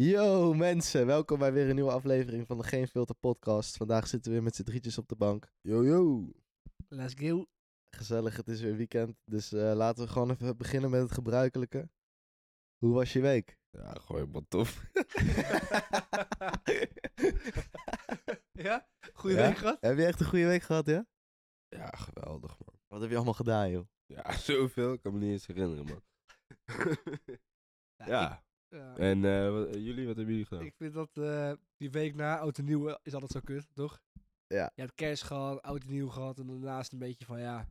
Yo mensen, welkom bij weer een nieuwe aflevering van de Geen Filter podcast. Vandaag zitten we weer met z'n drietjes op de bank. Yo, yo. Let's go. Gezellig, het is weer weekend, dus eh, laten we gewoon even beginnen met het gebruikelijke. Hoe was je week? Ja, gewoon helemaal tof. ja? Goeie Ja? week gehad? Heb je echt een goede week gehad, ja? Ja, geweldig, man. Wat heb je allemaal gedaan, joh? Ja, zoveel. Ik kan me niet eens herinneren, man. ja. Ja, En eh, wat- eh, jullie, wat hebben jullie gedaan? Ik vind dat eh, die week na oud en nieuw is altijd zo kut, toch? Ja. Je hebt kerst gehad, oud en nieuw gehad en daarnaast een beetje van ja,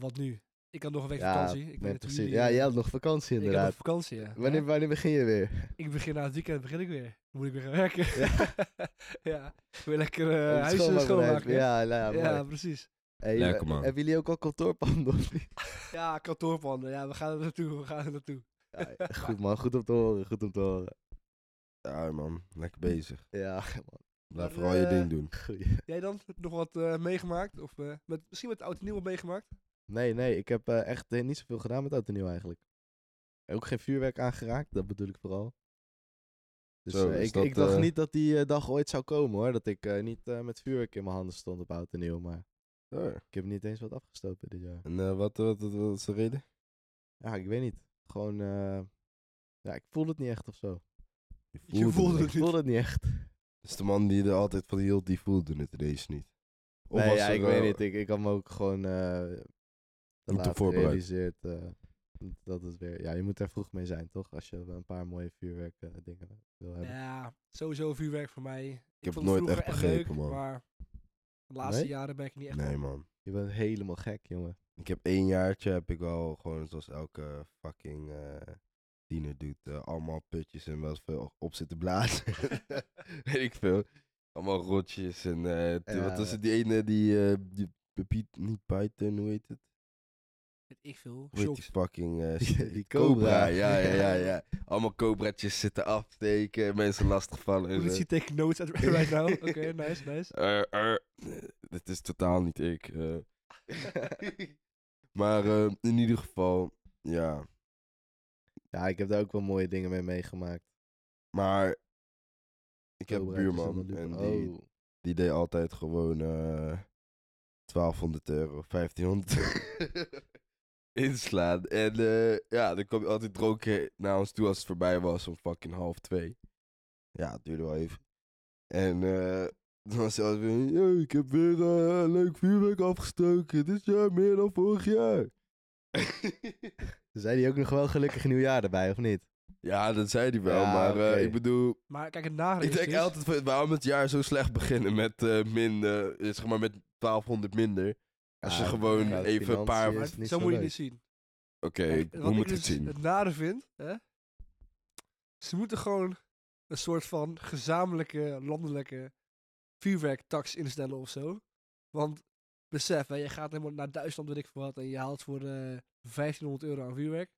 wat nu? Ik had nog een week Ja, vakantie. Ik precies. jullie, Ja, jij had nog vakantie Ik had inderdaad. nog vakantie, ja. Wanneer, wanneer begin je weer? Ik begin na het weekend begin ik weer. Dan moet ik weer gaan werken. Ja. ja. Weer lekker uh, huis schoonmaken. Ja, nou ja, ja, precies. Hey, Lekker, man. Hebben jullie ook al kantoorpanden of niet? Ja, kantoorpanden. Ja, we gaan er naartoe. We gaan er naartoe. Ja, goed man, goed om te horen, goed om te horen. Ja, man. Lekker bezig. Ja, man. Blijf vooral je eh, ding doen. Goeie. Jij dan? Nog wat eh, meegemaakt? Of eh, met, misschien met oud en nieuw wat meegemaakt? Nee, nee, ik heb eh, echt niet zoveel gedaan met oud en nieuw eigenlijk. Ook geen vuurwerk aangeraakt, dat bedoel ik vooral. Dus Zo, ik, dat, ik dacht niet dat die dag ooit zou komen hoor. Dat ik eh, niet eh, met vuurwerk in mijn handen stond op oud en nieuw. Maar Ja. ik heb niet eens wat afgestoken dit jaar. En eh, wat, wat, wat, wat is de reden? Ja, ik weet niet. Gewoon, eh, ja, ik voelde het niet echt of zo. Je voelde Ik het niet. voelde het niet echt. Dus de man die er altijd van hield, die voelde het ineens niet. Of nee, was ja, er, ik eh, weet niet. Ik, ik had me ook gewoon eh te Niet te laat voorbereid. gerealiseerd eh, dat het weer... Ja, je moet er vroeg mee zijn, toch? Als je een paar mooie vuurwerk eh, dingen wil hebben. Ja, sowieso vuurwerk voor mij. Ik, heb vond het nooit vroeger echt leuk, begrepen, man. Maar de laatste Nee? jaren ben ik niet echt Nee, man. Je bent helemaal gek, jongen. Ik heb één jaartje, heb ik wel gewoon zoals elke fucking eh tiener doet, eh, allemaal putjes en wel veel op zitten blazen. Weet ik veel. Allemaal rotjes en eh, Ja, wat was het, die ene, die, eh die Piet, niet Python, hoe heet het? Weet ik veel. Die Shocks. fucking eh, Die- cobra. Ja, ja, ja, ja. Allemaal cobraatjes zitten afsteken, mensen lastigvallen. Politie take notes at right now. Oké, nice, nice. Eh, eh, nee, dit is totaal niet ik. Maar eh, in ieder geval, ja. Ja, ik heb daar ook wel mooie dingen mee meegemaakt. Maar ik heb een buurman en die, Oh. die deed altijd gewoon eh 1200 euro, 1500 euro inslaan. En eh, ja, dan kwam hij altijd dronken naar ons toe als het voorbij was om fucking half twee. Ja, het duurde wel even. En eh, dan was hij altijd weer, "Yo, ik heb weer eh, een leuk vuurwerk afgestoken. Dit jaar meer dan vorig jaar. Zei hij ook nog wel gelukkig nieuwjaar erbij, of niet? ja, dat zei hij wel, Ja, maar eh, ik bedoel, Maar kijk, het nare Ik denk dus- altijd, van, waarom het jaar zo slecht beginnen met eh min, eh, zeg maar met 1200 minder. Als je Ja, gewoon ja, even een paar... Maar niet zo zo moet je het zien. Oké, hoe moet ik ik het dus zien? Het nare vind, hè? Ze moeten gewoon een soort van gezamenlijke landelijke vuurwerktax instellen of zo. Want besef, hè, je gaat helemaal naar Duitsland, weet ik veel wat, en je haalt voor eh 1500 euro aan vuurwerk.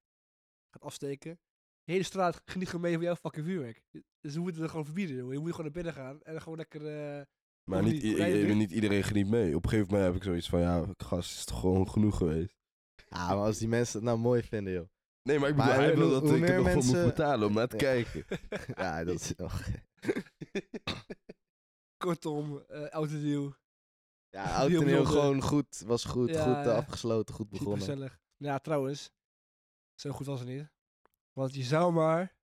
Gaat afsteken. De hele straat geniet gewoon mee van jouw fucking vuurwerk. Dus we moeten het gewoon verbieden, joh. Je moet gewoon naar binnen gaan en gewoon lekker... eh, Maar niet, niet, i- rijden i- weer? niet iedereen geniet mee. Op een gegeven moment heb ik zoiets van, ja, gast, is toch gewoon genoeg geweest. Ja, maar als die mensen het nou mooi vinden, joh. Nee, maar ik bedoel, Maar hij hoe- wil dat hoe ik er meer nog voor moet mensen- betalen om naar te Ja. kijken. Ja, dat is nog... Kortom, oud en nieuw. Ja, oud en omwilde- gewoon goed. Was goed, Ja, goed eh, ja. afgesloten, goed begonnen. gezellig. Ja, trouwens. Zo goed was het niet. Want je zou maar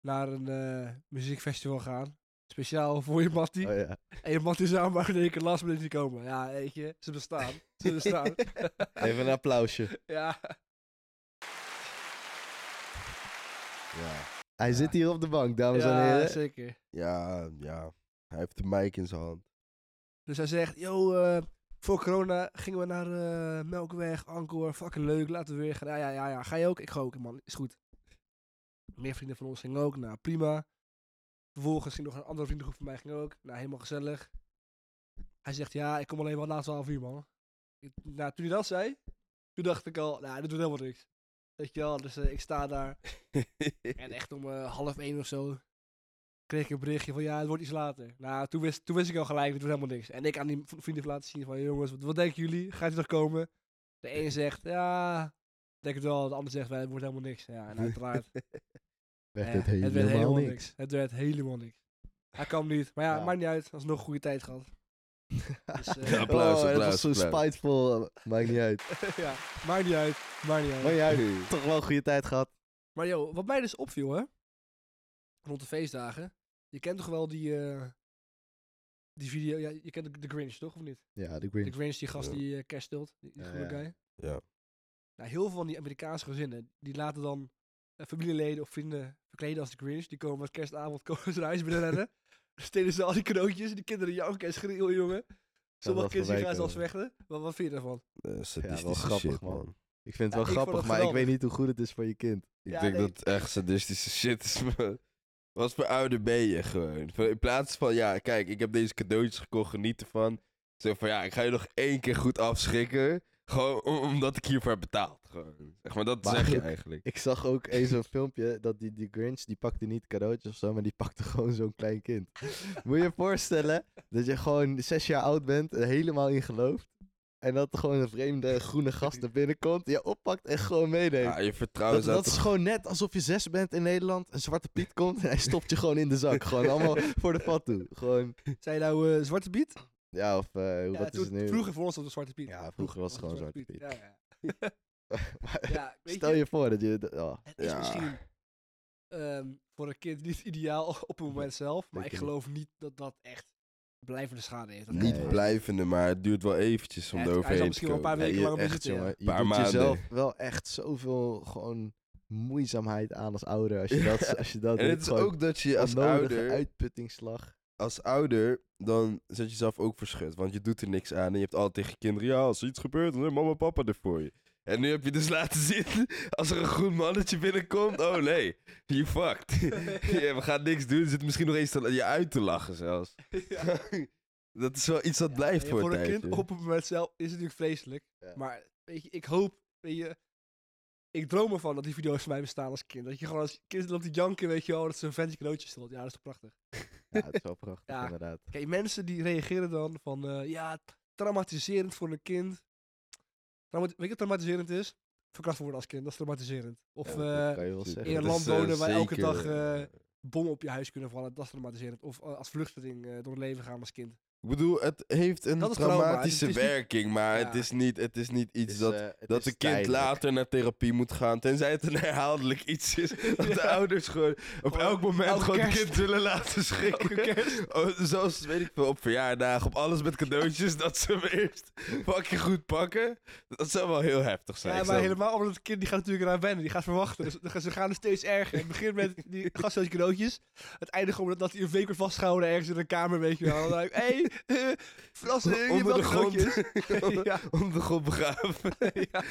naar een eh, muziekfestival gaan. Speciaal voor je mattie. Oh ja. En je mattie zou maar in één keer last minute komen. Ja, weet je. Ze bestaan. Ze bestaan. Even een applausje. ja. Ja, Hij Ja. zit hier op de bank, dames en ja, heren. zeker. ja, ja. Hij heeft de mic in zijn hand. Dus hij zegt, yo, eh, voor corona gingen we naar eh, Melkweg, Angkor, fucking leuk, laten we weer gaan. Ja, ja, ja, ja, ga je ook? Ik ga ook, man, is goed. Meer vrienden van ons gingen ook, nou prima. Vervolgens ging nog een andere vriendengroep van mij ging ook, nou helemaal gezellig. Hij zegt, ja, ik kom alleen wel na 12 uur, man. Ik- nou, toen hij dat zei, toen dacht ik al, nou, dit doet helemaal niks. Weet je wel, dus eh, ik sta daar en echt om half één of zo kreeg ik een berichtje van ja, het wordt iets later. Nou, toen wist, toen wist ik al gelijk, dit wordt helemaal niks. En ik aan die vrienden laten zien van jongens, wat, wat denken jullie? Gaat hij nog komen? De een zegt ja, denk het wel. De ander zegt wel, het wordt helemaal niks. Ja, en uiteraard werd het helemaal, het werd helemaal niks. niks. Het werd helemaal niks. Hij kwam niet. Maar ja, Ja. maakt niet uit. Alsnog een goede tijd gehad. Dus, eh, Ja, applaus, oh, dat applaus, was zo applaus. spiteful. eh, Maakt niet uit. ja, maakt niet uit. Maakt niet uit. Maar jij toch wel een goede tijd gehad. Maar joh, wat mij dus opviel, hè. Rond de feestdagen. Je kent toch wel die... eh, die video... Ja, je kent de, de Grinch, toch? Of niet? Ja, de De Grinch. Grinch, die gast Ja. die cash steelt. Die, die Ja, ja. guy. Ja. Nou, heel veel van die Amerikaanse gezinnen, die laten dan eh, familieleden of vrienden verkleden als de Grinch. Die komen met kerstavond komen ze naar huis binnen rennen. Dan stelen ze al die cadeautjes. Die kinderen janken en schreeuwen, jongen. Sommige wat kinderen gaan zelfs vechten. Wat, wat vind je daarvan? Eh, sadistische wel grappig, shit, man. man. Ik vind het wel grappig, maar ik weet niet hoe goed het is voor je kind. Ik Ja, denk nee. dat het echt sadistische shit is, man. Wat voor ouder ben je gewoon? In plaats van, ja, kijk, ik heb deze cadeautjes gekocht, geniet ervan. Zo van, ja, ik ga je nog één keer goed afschrikken. Gewoon om- omdat ik hiervoor heb betaald. Gewoon. Zeg maar, dat Maar zeg je eigenlijk. Ik zag ook eens zo'n filmpje dat die, die Grinch, die pakte niet cadeautjes of zo, maar die pakte gewoon zo'n klein kind. Moet je je voorstellen dat je gewoon zes jaar oud bent en helemaal in gelooft. En dat er gewoon een vreemde groene gast er binnenkomt, die je oppakt en gewoon meeneemt. Ja, je vertrouwen dat, dat is gewoon net alsof je zes bent in Nederland, een zwarte piet komt en hij stopt je gewoon in de zak. Gewoon allemaal voor de vat toe. Gewoon, Zijn je nou eh, Zwarte Piet? ja, of eh, Ja, wat is het nu? Vroeger voor ons was het Zwarte Piet. Ja, vroeger was het gewoon Zwarte Piet. Ja, ja. Maar ja weet Stel je voor dat je... oh, Het is Ja. misschien ehm, voor een kind niet ideaal op het moment zelf. Maar ik geloof niet dat dat echt blijvende schade heeft. Dat Nee. Niet blijvende, maar het duurt wel eventjes om Ja, er het- hij zal overheen te misschien wel een paar komen. weken je, ja. jongen, je Paar doet maanden. jezelf wel echt zoveel gewoon moeizaamheid aan als ouder. Als je Ja. dat, als je dat En het is ook dat je als ouder, uitputtingsslag. als ouder, dan zet je jezelf ook verschut. Want je doet er niks aan. En je hebt altijd tegen je kinderen, ja, als er iets gebeurt, dan is mama en papa er voor je. En nu heb je dus laten zien, als er een groen mannetje binnenkomt, oh nee, you fucked. Ja, we gaan niks doen, zit misschien nog eens te, je uit te lachen zelfs. Ja. dat is wel iets dat Ja, blijft voor, voor een een kind op het moment zelf is het natuurlijk vreselijk. Maar weet je, ik hoop, weet je, ik droom ervan dat die video's van mij bestaan als kind. Dat je gewoon als kind loopt te janken, weet je wel, dat ze een ventje cadeautje stelt. Ja, dat is toch prachtig. Ja, het is wel prachtig Ja. inderdaad. Kijk, mensen die reageren dan van, eh, ja, traumatiserend voor een kind. Trauma- weet je wat traumatiserend is? Verkracht worden als kind, dat is traumatiserend. Of Ja, eh, in een land eh, wonen waar elke dag, eh, eh, bommen op je huis kunnen vallen, dat is traumatiserend. Of eh, als vluchteling eh, door het leven gaan als kind. Ik bedoel, het heeft een trauma, traumatische niet- werking, maar Ja. het, is niet, het is niet iets is, dat, het dat de kind tijdelijk. later naar therapie moet gaan. Tenzij het een herhaaldelijk iets is. Dat de ouders gewoon op elk moment gewoon het kind willen laten schrikken. Oh, zoals, weet ik veel, op verjaardagen, op alles met cadeautjes, dat ze hem eerst fucking goed pakken. Dat zou wel heel heftig zijn. Ja, maar helemaal omdat het kind die gaat natuurlijk eraan wennen. Die gaat verwachten. Dus ze gaan er steeds erger. Het begint met die gasthuis cadeautjes. Het eindigt gewoon dat hij een week wordt vastgehouden ergens in een kamer, weet je wel. Dan denk ik, hé, hey, verrassing, Onder wel de grond. ja, Onder de grond begraven. ja.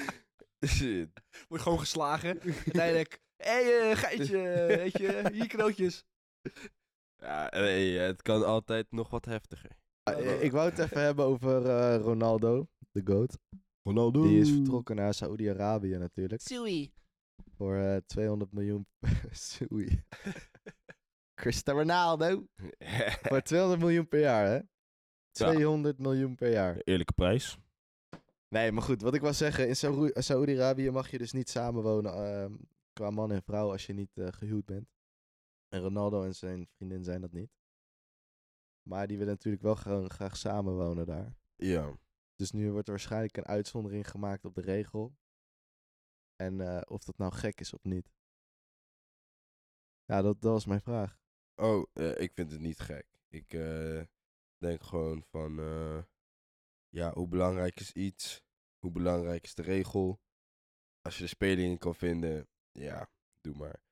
Shit. Wordt gewoon geslagen. Uiteindelijk, hé, hey, eh, geitje, weet je, hier cadeautjes. Ja, nee, het kan altijd nog wat heftiger. Eh, ik wou het even hebben over eh, Ronaldo, de GOAT. Ronaldo. Die is vertrokken naar Saoedi-Arabië natuurlijk. Sui. Voor eh, 200 miljoen... Soei. Cristiano Ronaldo. Voor 200 miljoen per jaar, hè? 200 miljoen per jaar. Eerlijke prijs. Nee, maar goed, wat ik wil zeggen, in Saoedi- Saoedi-Arabië mag je dus niet samenwonen ehm, qua man en vrouw als je niet eh, gehuwd bent. En Ronaldo en zijn vriendin zijn dat niet. Maar die willen natuurlijk wel gewoon graag samenwonen daar. Ja. Dus nu wordt er waarschijnlijk een uitzondering gemaakt op de regel. En eh, of dat nou gek is of niet. Ja, dat, dat was mijn vraag. Oh, eh, ik vind het niet gek. Ik denk gewoon van, eh, ja, hoe belangrijk is iets? Hoe belangrijk is de regel? Als je de speling in kan vinden, ja, doe maar.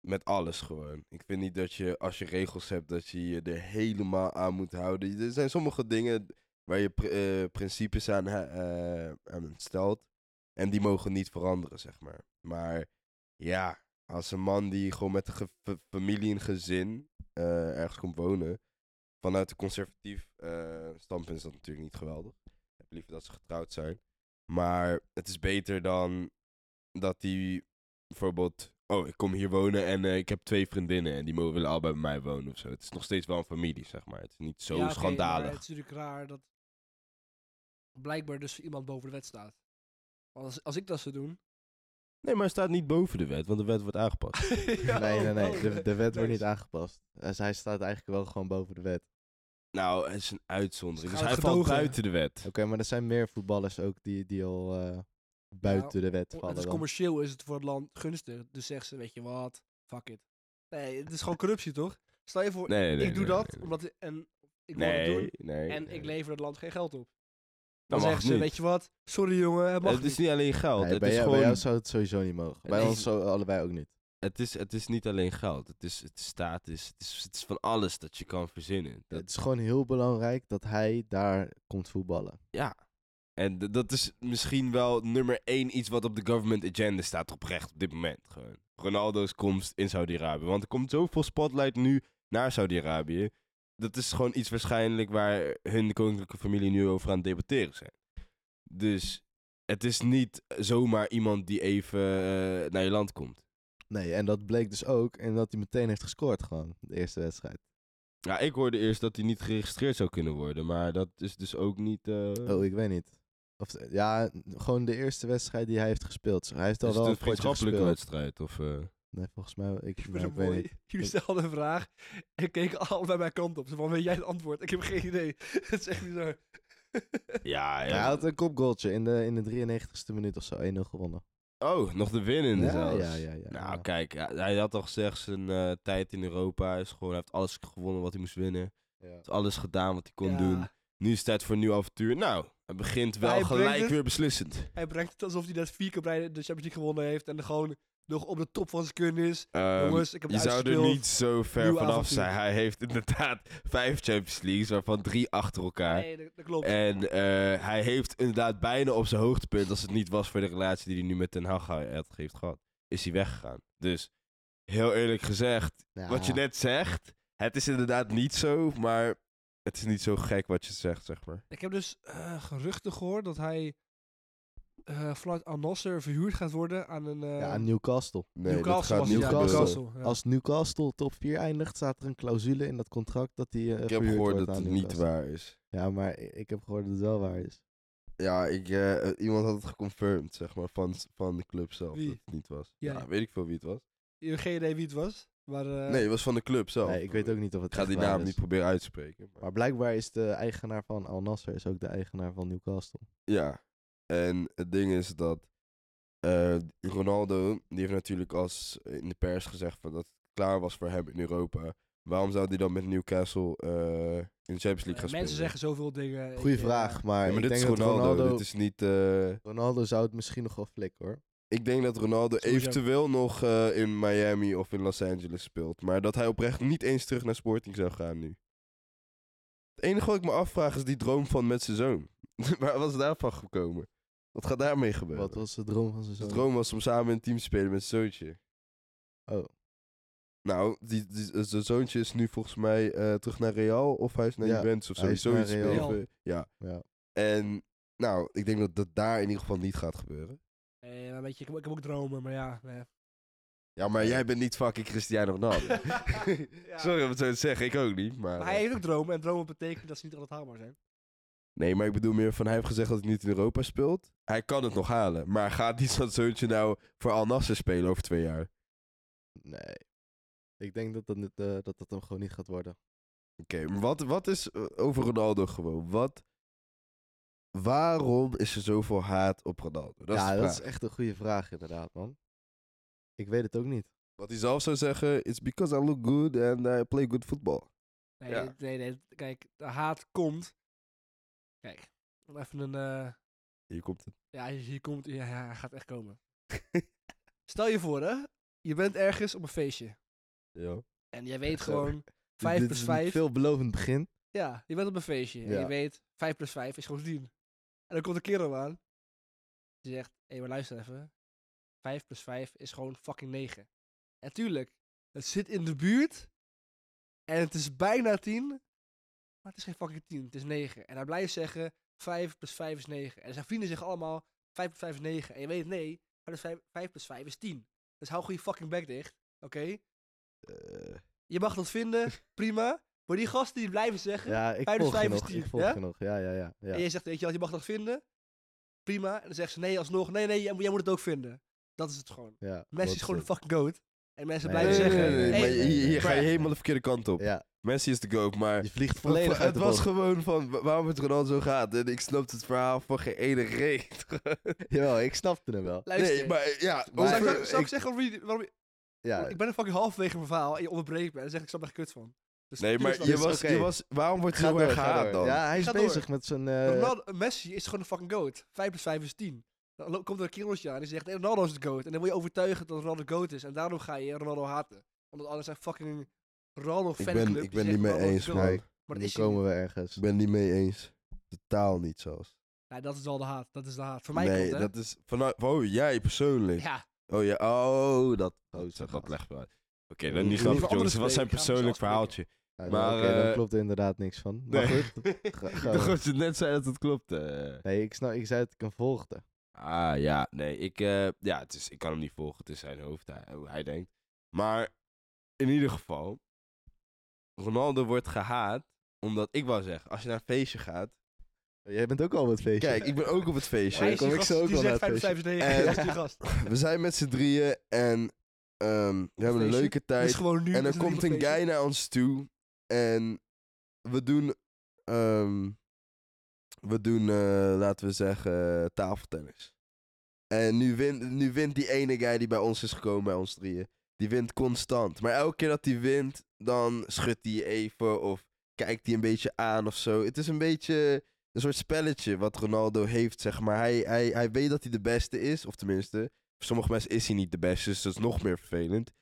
Met alles gewoon. Ik vind niet dat je, als je regels hebt, dat je je er helemaal aan moet houden. Er zijn sommige dingen waar je eh, principes eh, aan stelt. En die mogen niet veranderen, zeg maar. Maar ja, als een man die gewoon met fa- familie en gezin ergens komt wonen. Vanuit een conservatief eh, standpunt is dat natuurlijk niet geweldig. Ik heb liever dat ze getrouwd zijn. Maar het is beter dan dat die bijvoorbeeld... Oh, ik kom hier wonen en eh, ik heb twee vriendinnen en die mogen willen allebei bij mij wonen of zo. Het is nog steeds wel een familie, zeg maar. Het is niet zo Ja, schandalig. het is natuurlijk raar dat blijkbaar dus iemand boven de wet staat. Want als, als ik dat zou doen, Nee, maar hij staat niet boven de wet, want de wet wordt aangepast. Ja, nee, nee, nee. De, de wet wordt niet aangepast. Dus hij staat eigenlijk wel gewoon boven de wet. nou, het is een uitzondering. Dus hij valt buiten de wet. Oké, maar er zijn meer voetballers ook die, die al eh, buiten de wet Het vallen. is dan. commercieel is het voor het land gunstig. Dus zeggen ze, weet je wat, fuck it. Nee, het is gewoon corruptie, toch? Stel je voor, Nee, nee, ik doe nee, dat, omdat en ik wil het doen. nee. En nee. ik lever het land geen geld op. Dan mag zeggen ze, niet. weet je wat, sorry jongen, het mag Het is niet. alleen geld. Nee, het, bij, is jou, gewoon, bij jou zou het sowieso niet mogen. Bij Nee. ons zo, allebei ook niet. het, is, het is niet alleen geld. Het is, het is status. Het is, het is van alles dat je kan verzinnen. Dat, Het is gewoon heel belangrijk dat hij daar komt voetballen. Ja. En dat is misschien wel nummer één iets wat op de government agenda staat oprecht op dit moment. Gewoon. Ronaldo's komst in Saudi-Arabië. Want er komt zoveel spotlight nu naar Saudi-Arabië. Dat is gewoon iets waarschijnlijk waar hun koninklijke familie nu over aan het debatteren zijn. Dus het is niet zomaar iemand die even eh, naar je land komt. Nee, en dat bleek dus ook. En dat hij meteen heeft gescoord gewoon, de eerste wedstrijd. Ja, ik hoorde eerst dat hij niet geregistreerd zou kunnen worden. Maar dat is dus ook niet... eh, Oh, ik weet niet. Of, ja, gewoon de eerste wedstrijd die hij heeft gespeeld. Hij heeft al is wel het een vriendschappelijke wedstrijd? Of, eh? Nee, volgens mij, ik, Ik nou, ik het weet mooi. niet. Jullie Ik- stelden een vraag en keken allebei mijn kant op. Zo van, weet jij het antwoord? Ik heb geen idee. Het is echt bizar. Ja, Hij ja. had een kopgoaltje in de, in de 93ste minuut of zo, 1-0 gewonnen. Oh, nog de winnende Ja, zelfs. ja, ja, ja, nou, ja. kijk, ja, hij had al gezegd zijn eh, tijd in Europa. Is gewoon, hij heeft alles gewonnen wat hij moest winnen. Ja. Hij heeft alles gedaan wat hij kon Ja, doen. Nu is het tijd voor een nieuw avontuur. Nou, hij begint wel Hij gelijk het- weer beslissend. Hij brengt het alsof hij net vier keer bij de Champions League gewonnen heeft. En er gewoon nog op de top van zijn kunnen is. Ehm, Jongens, ik heb je het zou er niet zo ver vanaf avontuur. zijn. Hij heeft inderdaad vijf Champions Leagues, waarvan drie achter elkaar. Nee, dat, dat klopt. En eh, hij heeft inderdaad bijna op zijn hoogtepunt, als het niet was voor de relatie die hij nu met Ten Hag heeft gehad, is hij weggegaan. Dus heel eerlijk gezegd, Ja. wat je net zegt, het is inderdaad niet zo, maar het is niet zo gek wat je zegt, zeg maar. Ik heb dus eh, geruchten gehoord dat hij eh, vanuit Al Nasser verhuurd gaat worden aan een... eh, Ja, Newcastle. Nee, Newcastle dat gaat ja. Newcastle, ja. Als Newcastle top 4 eindigt, staat er een clausule in dat contract dat hij eh Ik heb gehoord dat het niet Newcastle. waar is. Ja, maar ik heb gehoord dat het wel waar is. Ja, ik, eh, iemand had het geconfirmed, zeg maar, van, van de club zelf, Wie? dat het niet was. Ja, weet ik veel wie het was. Je hebt geen idee wie het was. Maar, eh, nee, het was van de club zelf. Nee, ik weet ook niet of het Ik ga die naam is. niet proberen uit te spreken. maar- Maar blijkbaar is de eigenaar van Al Nasser is ook de eigenaar van Newcastle. Ja, en het ding is dat eh, Ronaldo, die heeft natuurlijk als in de pers gezegd van dat het klaar was voor hem in Europa. Waarom zou hij dan met Newcastle eh, in de Champions League eh, gaan mensen spelen? zeggen zoveel dingen. Goeie Ik, eh, vraag, maar, Ja, maar ik dit is denk Ronaldo, dat Ronaldo, dit is niet... eh, Ronaldo zou het misschien nog wel flikken hoor. ik denk dat Ronaldo eventueel nog eh, in Miami of in Los Angeles speelt. Maar dat hij oprecht niet eens terug naar Sporting zou gaan nu. Het enige wat ik me afvraag is die droom van met zijn zoon. Waar was daarvan gekomen? Wat gaat daarmee gebeuren? Wat was de droom van zijn zoon? droom was om samen in een team te spelen met zijn zoontje. Oh, Nou, die, die, zijn zoontje is nu volgens mij eh, terug naar Real of hij is naar Ja, Juventus of zo. hij is Zoiets naar Real. even- Ja. ja. En nou, ik denk dat dat daar in ieder geval niet gaat gebeuren. Nee, maar weet je, ik, heb- ik heb ook dromen, maar ja. Nee. Ja, maar jij bent niet fucking Cristiano Ronaldo. Ja. Sorry om het zo te zeggen, ik ook niet. Maar, Maar hij heeft ook dromen en dromen betekent dat ze niet altijd haalbaar zijn. Nee, maar ik bedoel meer van hij heeft gezegd dat hij niet in Europa speelt. Hij kan het nog halen. Maar gaat niet zijn zoontje nou voor Al Nassr spelen over twee jaar? nee. Ik denk dat dat, niet, eh, dat dat hem gewoon niet gaat worden. Oké, maar wat, wat is eh, over Ronaldo gewoon? Wat, waarom is er zoveel haat op Ronaldo? Dat is ja, de dat is echt een goede vraag inderdaad, man. Ik weet het ook niet. Wat hij zelf zou zeggen, it's because I look good and I play good football. Nee, Ja. nee, nee. Kijk, de haat komt. Kijk, om even een. eh, Hier komt het. ja, hier komt. Ja, ja, hij gaat echt komen. Stel je voor, hè? Je bent ergens op een feestje. ja. En jij weet gewoon. 5 Dit plus is 5. een veelbelovend begin. Ja, je bent op een feestje. En Ja. je weet, 5 plus 5 is gewoon 10. En dan komt een kerel aan. Die zegt, hé, maar luister even. 5 plus 5 is gewoon fucking 9. En tuurlijk, het zit in de buurt. En het is bijna 10. Maar het is geen fucking 10, het is 9. En hij blijft zeggen, 5 plus 5 is 9. En zijn vrienden zeggen allemaal, 5 plus 5 is 9. En je weet, nee, 5 plus 5, 5 plus 5 is 10. Dus hou gewoon je fucking bek dicht, oké? Eh, Je mag dat vinden, prima. Maar die gasten die blijven zeggen, Ja, ik Vijf plus volg je vijf is nog. tien, Ik volg ja? Ja, ja, ja. ja. En je zegt, weet je wat, je mag dat vinden. Prima. En dan zegt ze, nee, alsnog, nee, nee, jij, moet- jij moet het ook vinden. Dat is het gewoon. Ja, Messi is gewoon een fucking goat. En mensen Nee, blijven Nee, nee, zeggen... nee, nee, hey, maar hier, hier ga je helemaal de verkeerde kant op. Ja, Messi is de goat, maar... je vliegt volledig uit het de was bocht. gewoon van wa- waarom het Ronaldo zo gaat. En ik snapte het verhaal van geen ene reet. Jawel, ik snapte hem wel. Luister, nee, maar ja, Maar- Zal ik, over- zal- zal ik ik- zeggen waarom je, waarom je- Ja, Ik ben een fucking halverwege mijn verhaal en je onderbreekt me. En dan zeg ik, ik snap er kut van. Dus Nee, tuurlijk maar snap je ik was, oké. je was, waarom wordt ga hij zo door, erg ga gehaat door. dan? Ja, hij is Ga door. bezig met zijn... eh, Ronaldo, Messi is gewoon een fucking goat. 5 plus 5 is 10. Dan komt er een kereltje aan die zegt, hey, Ronaldo is de goat. En dan wil je overtuigen dat Ronaldo de goat is. En daarom ga je Ronaldo haten. Omdat alles zijn fucking Ronaldo Ik fanclub. ben, die ik ben niet mee eens, man. Nee. Maar hij komen we ergens. Ik ben niet mee eens. Totaal niet zelfs. Nee, dat is al de haat. Dat is de haat. Voor mij nee, komt, hè? dat is vanuit... Oh, jij persoonlijk. Ja, Oh ja, oh, dat... Oh, Dat, dat gaat. legt wel uit. Oké, Oeh, dan niet grappig, jongens. Het was zijn persoonlijk verhaaltje. Ja, Maar, Oké, dan eh, klopt er inderdaad niks van. Maar Nee. goed, Ik dacht dat je net zei dat het klopt. eh. Nee, ik, snap, ik zei dat ik hem volgde. Ah ja, nee, ik, eh, ja, het is, ik kan hem niet volgen. Het is zijn hoofd, hij- hoe hij denkt. Maar in ieder geval, Ronaldo wordt gehaat omdat ik wou zeggen, als je naar een feestje gaat. Jij bent ook al op het feestje. Kijk, ik ben ook op het feestje. is kom ik zo ook die naar het 5 plus 5 is 9. En- Dat is die gast. We zijn met z'n drieën en ehm, we hebben een feestje. leuke tijd. gewoon nu. En z'n komt een feestje. guy naar ons toe en we doen, ehm, we doen, eh, laten we zeggen, tafeltennis. En nu wint, nu wint die ene guy die bij ons is gekomen, bij ons drieën, die wint constant. Maar elke keer dat hij wint, dan schudt hij even of kijkt hij een beetje aan of zo. Het is een beetje een soort spelletje wat Ronaldo heeft, zeg maar. Hij, hij, hij weet dat hij de beste is, of tenminste, voor sommige mensen is hij niet de beste, dus dat is nog meer vervelend.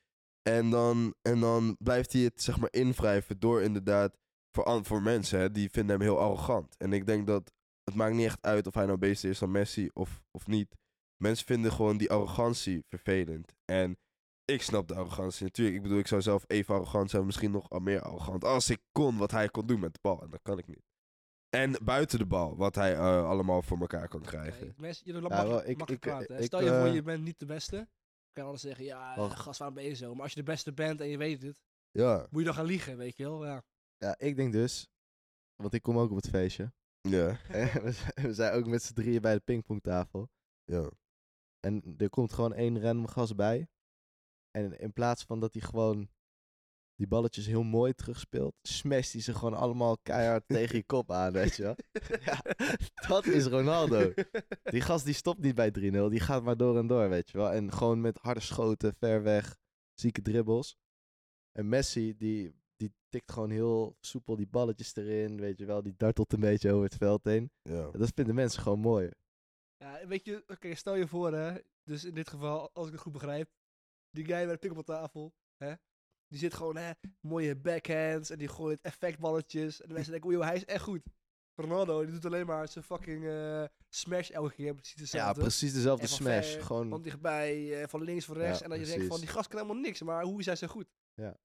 En dan, en dan blijft hij het zeg maar invrijven door inderdaad voor, voor mensen hè, die vinden hem heel arrogant. En ik denk dat het maakt niet echt uit of hij nou beter is dan Messi of, of niet. Mensen vinden gewoon die arrogantie vervelend. En ik snap de arrogantie natuurlijk. Ik bedoel, ik zou zelf even arrogant zijn, misschien nog al meer arrogant. Als ik kon wat hij kon doen met de bal. En dat kan ik niet. En buiten de bal, wat hij eh, allemaal voor elkaar kan krijgen. Kijk, mensen, jullie Ja, mag, wel, ik- makkelijk ik- praten. hè. ik, Stel je voor, eh, je bent niet de beste. Dan kan je alles zeggen, ja, Wacht. gast, waarom ben je zo? Maar als je de beste bent en je weet het, Ja, moet je dan gaan liegen, weet je wel? Ja. Ja, ik denk dus, want ik kom ook op het feestje. ja, En we zijn- we zijn ook met z'n drieën bij de pingpongtafel. ja. En er komt gewoon één random gast bij. En in plaats van dat hij gewoon die balletjes heel mooi terugspeelt, smasht hij ze gewoon allemaal keihard tegen je kop aan, weet je wel. Ja, dat is Ronaldo. Die gast die stopt niet bij 3-0, die gaat maar door en door, weet je wel. En gewoon met harde schoten, ver weg, zieke dribbles. En Messi, die tikt gewoon heel soepel die balletjes erin, weet je wel. Die dartelt een beetje over het veld heen. ja. Dat vinden mensen gewoon mooi. Ja, weet je, oké, stel je voor, hè. Dus in dit geval, als ik het goed begrijp, die guy bij de pingpongtafel, hè. Die zit gewoon, hè, mooie backhands en die gooit effectballetjes. En de mensen denken, oeh, hij is echt goed. Ronaldo, die doet alleen maar zijn fucking eh, smash elke keer. Precies Ja, hetzelfde. precies dezelfde smash. ver, Gewoon, Van dichtbij, eh, van links, van rechts. Ja, en dat je denkt van, die gast kan helemaal niks. Maar hoe is hij zo goed? ja,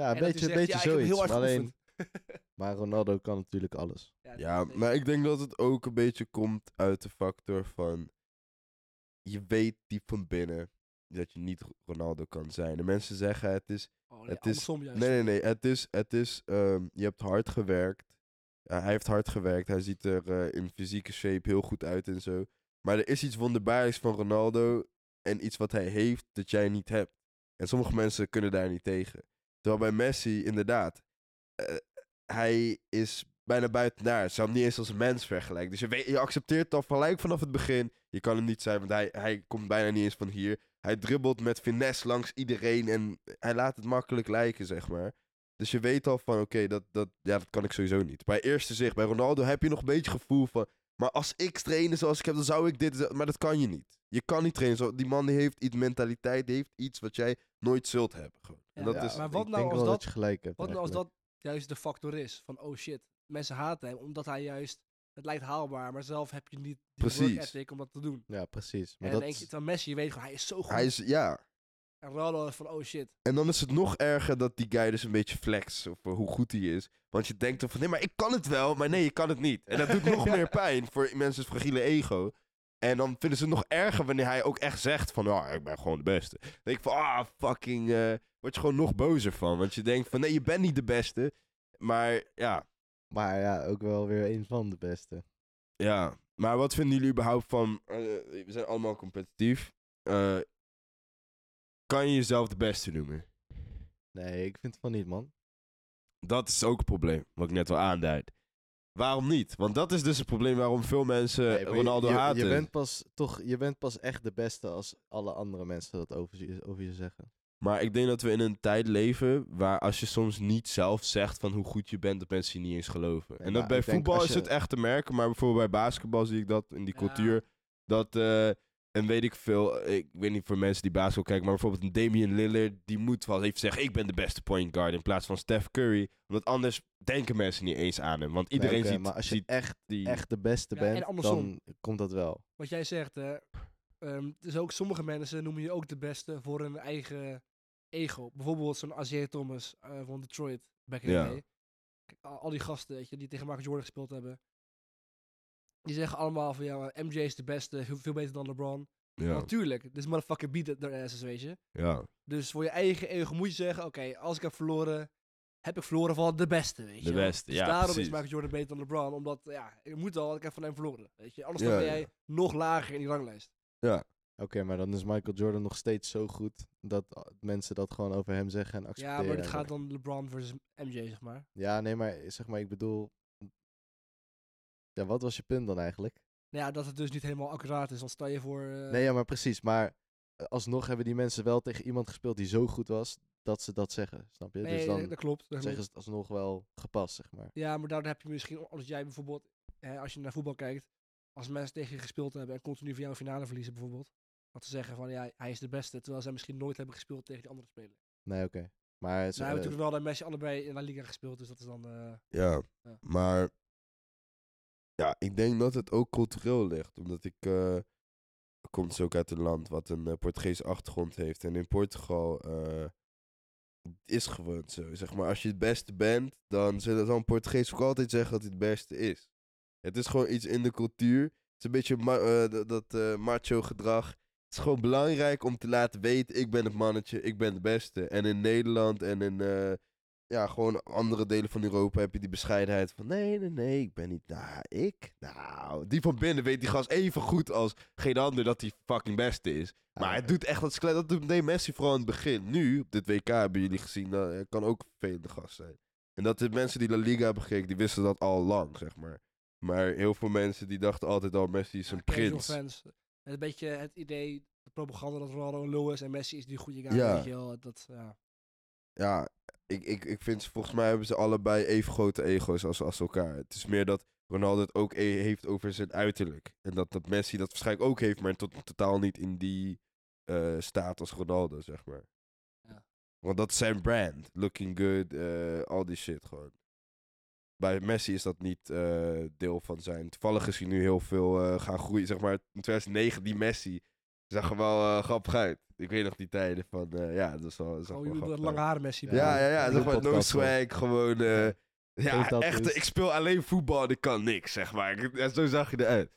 een En dat hij beetje, zegt, beetje ja, zoiets. heel hard maar, alleen, maar Ronaldo kan natuurlijk alles. Ja, maar ik denk dat het ook een beetje komt uit de factor van... Je weet diep van binnen dat je niet Ronaldo kan zijn. De mensen zeggen het is... Oh, nee, het is. Nee, nee, nee. Het is... Het is ehm, je hebt hard gewerkt. Ja, hij heeft hard gewerkt. Hij ziet er eh, in fysieke shape heel goed uit en zo. Maar er is iets wonderbaarlijks van Ronaldo. En iets wat hij heeft dat jij niet hebt. En sommige mensen kunnen daar niet tegen. Terwijl bij Messi, inderdaad... eh, hij is bijna buiten daar. Ze zou niet eens als een mens vergelijken. Dus je, weet, je accepteert het al gelijk vanaf het begin. Je kan hem niet zijn, want hij, hij komt bijna niet eens van hier. Hij dribbelt met finesse langs iedereen en hij laat het makkelijk lijken, zeg maar. Dus je weet al van, oké, dat, dat, ja, dat kan ik sowieso niet. Bij eerste zicht, bij Ronaldo heb je nog een beetje gevoel van... Maar als ik trainen zoals ik heb, dan zou ik dit... Maar dat kan je niet. Je kan niet trainen. Zo, die man die heeft iets mentaliteit, die heeft iets wat jij nooit zult hebben. Gewoon. En dat ja, is, maar ik wat nou denk als wel dat- dat je gelijk hebt. Wat nou als dat juist de factor is? Van, oh shit, mensen haten hem omdat hij juist... Het lijkt haalbaar, maar zelf heb je niet die work Precies. ethic om dat te doen. Ja, precies. Maar en dan dat, denk je, terwijl Messi, je weet gewoon, hij is zo goed. hij is, ja. En Ronaldo is van, oh shit. En dan is het nog erger dat die guy dus een beetje flex over hoe goed hij is. Want je denkt dan van, nee, maar ik kan het wel, maar nee, je kan het niet. En dat doet nog meer pijn voor mensen's fragiele ego. En dan vinden ze het nog erger wanneer hij ook echt zegt van, ja, ik ben gewoon de beste. Dan denk ik van, ah, fucking, eh word je gewoon nog bozer van. Want je denkt van, nee, je bent niet de beste. Maar ja, maar ja, ook wel weer een van de beste. ja. Maar wat vinden jullie überhaupt van, eh, we zijn allemaal competitief. Eh, kan je jezelf de beste noemen? Nee, ik vind van niet, man. Dat is ook een probleem, wat ik net al aanduid. Waarom niet? Want dat is dus het probleem waarom veel mensen Nee, maar je- Ronaldo je, haten. Je bent, pas, toch, je bent pas echt de beste als alle andere mensen dat over over je zeggen. Maar ik denk dat we in een tijd leven waar als je soms niet zelf zegt van hoe goed je bent, dat mensen je niet eens geloven. En dat bij voetbal is het echt te merken, maar bijvoorbeeld bij basketbal zie ik dat in die Ja. cultuur. Dat, eh, en weet ik veel, ik weet niet voor mensen die basketbal kijken, maar bijvoorbeeld een Damian Lillard, die moet wel even zeggen, ik ben de beste point guard in plaats van Steph Curry. Want anders denken mensen niet eens aan hem. Want Nee, iedereen ziet, maar als je ziet echt, die... echt de beste Ja, bent, andersom. dan komt dat wel. Wat jij zegt, hè. ehm, dus ook sommige mensen noemen je ook de beste voor hun eigen ego. Bijvoorbeeld zo'n Isaiah Thomas eh, van Detroit, back in Ja. day. Kijk, al, al die gasten, weet je, die tegen Michael Jordan gespeeld hebben. Die zeggen allemaal van, ja, MJ is de beste, veel, beter dan LeBron. ja, Natuurlijk, this motherfucker beat their asses, weet je. ja, Dus voor je eigen ego moet je zeggen, oké, als ik heb verloren, heb ik verloren van de beste, weet je. De beste, dus ja, daarom precies. is Michael Jordan beter dan LeBron, omdat, ja, ik moet al, ik heb van hem verloren, weet je. Anders Ja, dan ben ja. jij nog lager in die ranglijst. Oké, maar dan is Michael Jordan nog steeds zo goed dat uh, mensen dat gewoon over hem zeggen en accepteren. Ja, maar dit gaat dan LeBron versus MJ, zeg maar. Ja, nee, maar zeg maar, ik bedoel... Ja, wat was je punt dan eigenlijk? Nou ja, dat het dus niet helemaal accuraat is. Want stel je voor... eh, Nee, ja, maar precies. Maar eh, alsnog hebben die mensen wel tegen iemand gespeeld die zo goed was dat ze dat zeggen. Snap je? nee, dus dan dat klopt. dat zeggen ze het alsnog wel gepast, zeg maar. Ja, maar daardoor heb je misschien, als jij bijvoorbeeld, hè, als je naar voetbal kijkt, als mensen tegen je gespeeld hebben en continu van jou een finale verliezen bijvoorbeeld, dat ze zeggen van ja, hij is de beste, terwijl zij misschien nooit hebben gespeeld tegen die andere speler. Nee, oké. Maar ze, hebben natuurlijk wel dat Messi allebei in La Liga gespeeld, dus dat is dan... eh, Ja, Ja. maar ja, ik denk dat het ook cultureel ligt. Omdat ik, eh komt dus ook uit een land wat een Portugese achtergrond heeft. En in Portugal is gewoon zo. Zeg maar, als je het beste bent, dan zullen dan Portugees ook altijd zeggen dat hij het beste is. Het is gewoon iets in de cultuur. Het is een beetje ma- dat, dat macho gedrag. Het is gewoon belangrijk om te laten weten, ik ben het mannetje, ik ben de beste. En in Nederland en in eh, ja, gewoon andere delen van Europa heb je die bescheidenheid van nee, nee, nee, ik ben niet, nou, ik? Nou, die van binnen weet die gast even goed als geen ander dat hij fucking beste is. Maar ah, hij doet echt dat skeleton, dat deed Messi vooral in het begin. Nu, op dit WK hebben jullie gezien, dat hij kan ook een vervelende gast zijn. En dat de mensen die La Liga hebben gekeken, die wisten dat al lang, zeg maar. Maar heel veel mensen die dachten altijd al, Messi is een prins. Een beetje het idee, de propaganda dat Ronaldo een low is en Messi is die goede guy, Ja. weet je wel. Dat, ja. Ja, ik, ik, ik vind ze, volgens mij hebben ze allebei even grote ego's als, als elkaar. Het is meer dat Ronaldo het ook e- heeft over zijn uiterlijk. En dat, dat Messi dat waarschijnlijk ook heeft, maar tot, totaal niet in die eh, staat als Ronaldo, zeg maar. Ja. Want dat is zijn brand. Looking good, eh, al die shit gewoon. Bij Messi is dat niet eh, deel van zijn. Toevallig is hij nu heel veel eh, gaan groeien. Zeg maar, in 2009, die Messi zag er wel eh, grappig uit. Ik weet nog die tijden van, ja, dat is wel, zag Oh, wel dat lange haren Messi. Ja, Ja, ja, ja. Zeg maar, no swag, gewoon... ja, echt, ik speel alleen voetbal en ik kan niks, zeg maar. Ik- zo zag je eruit.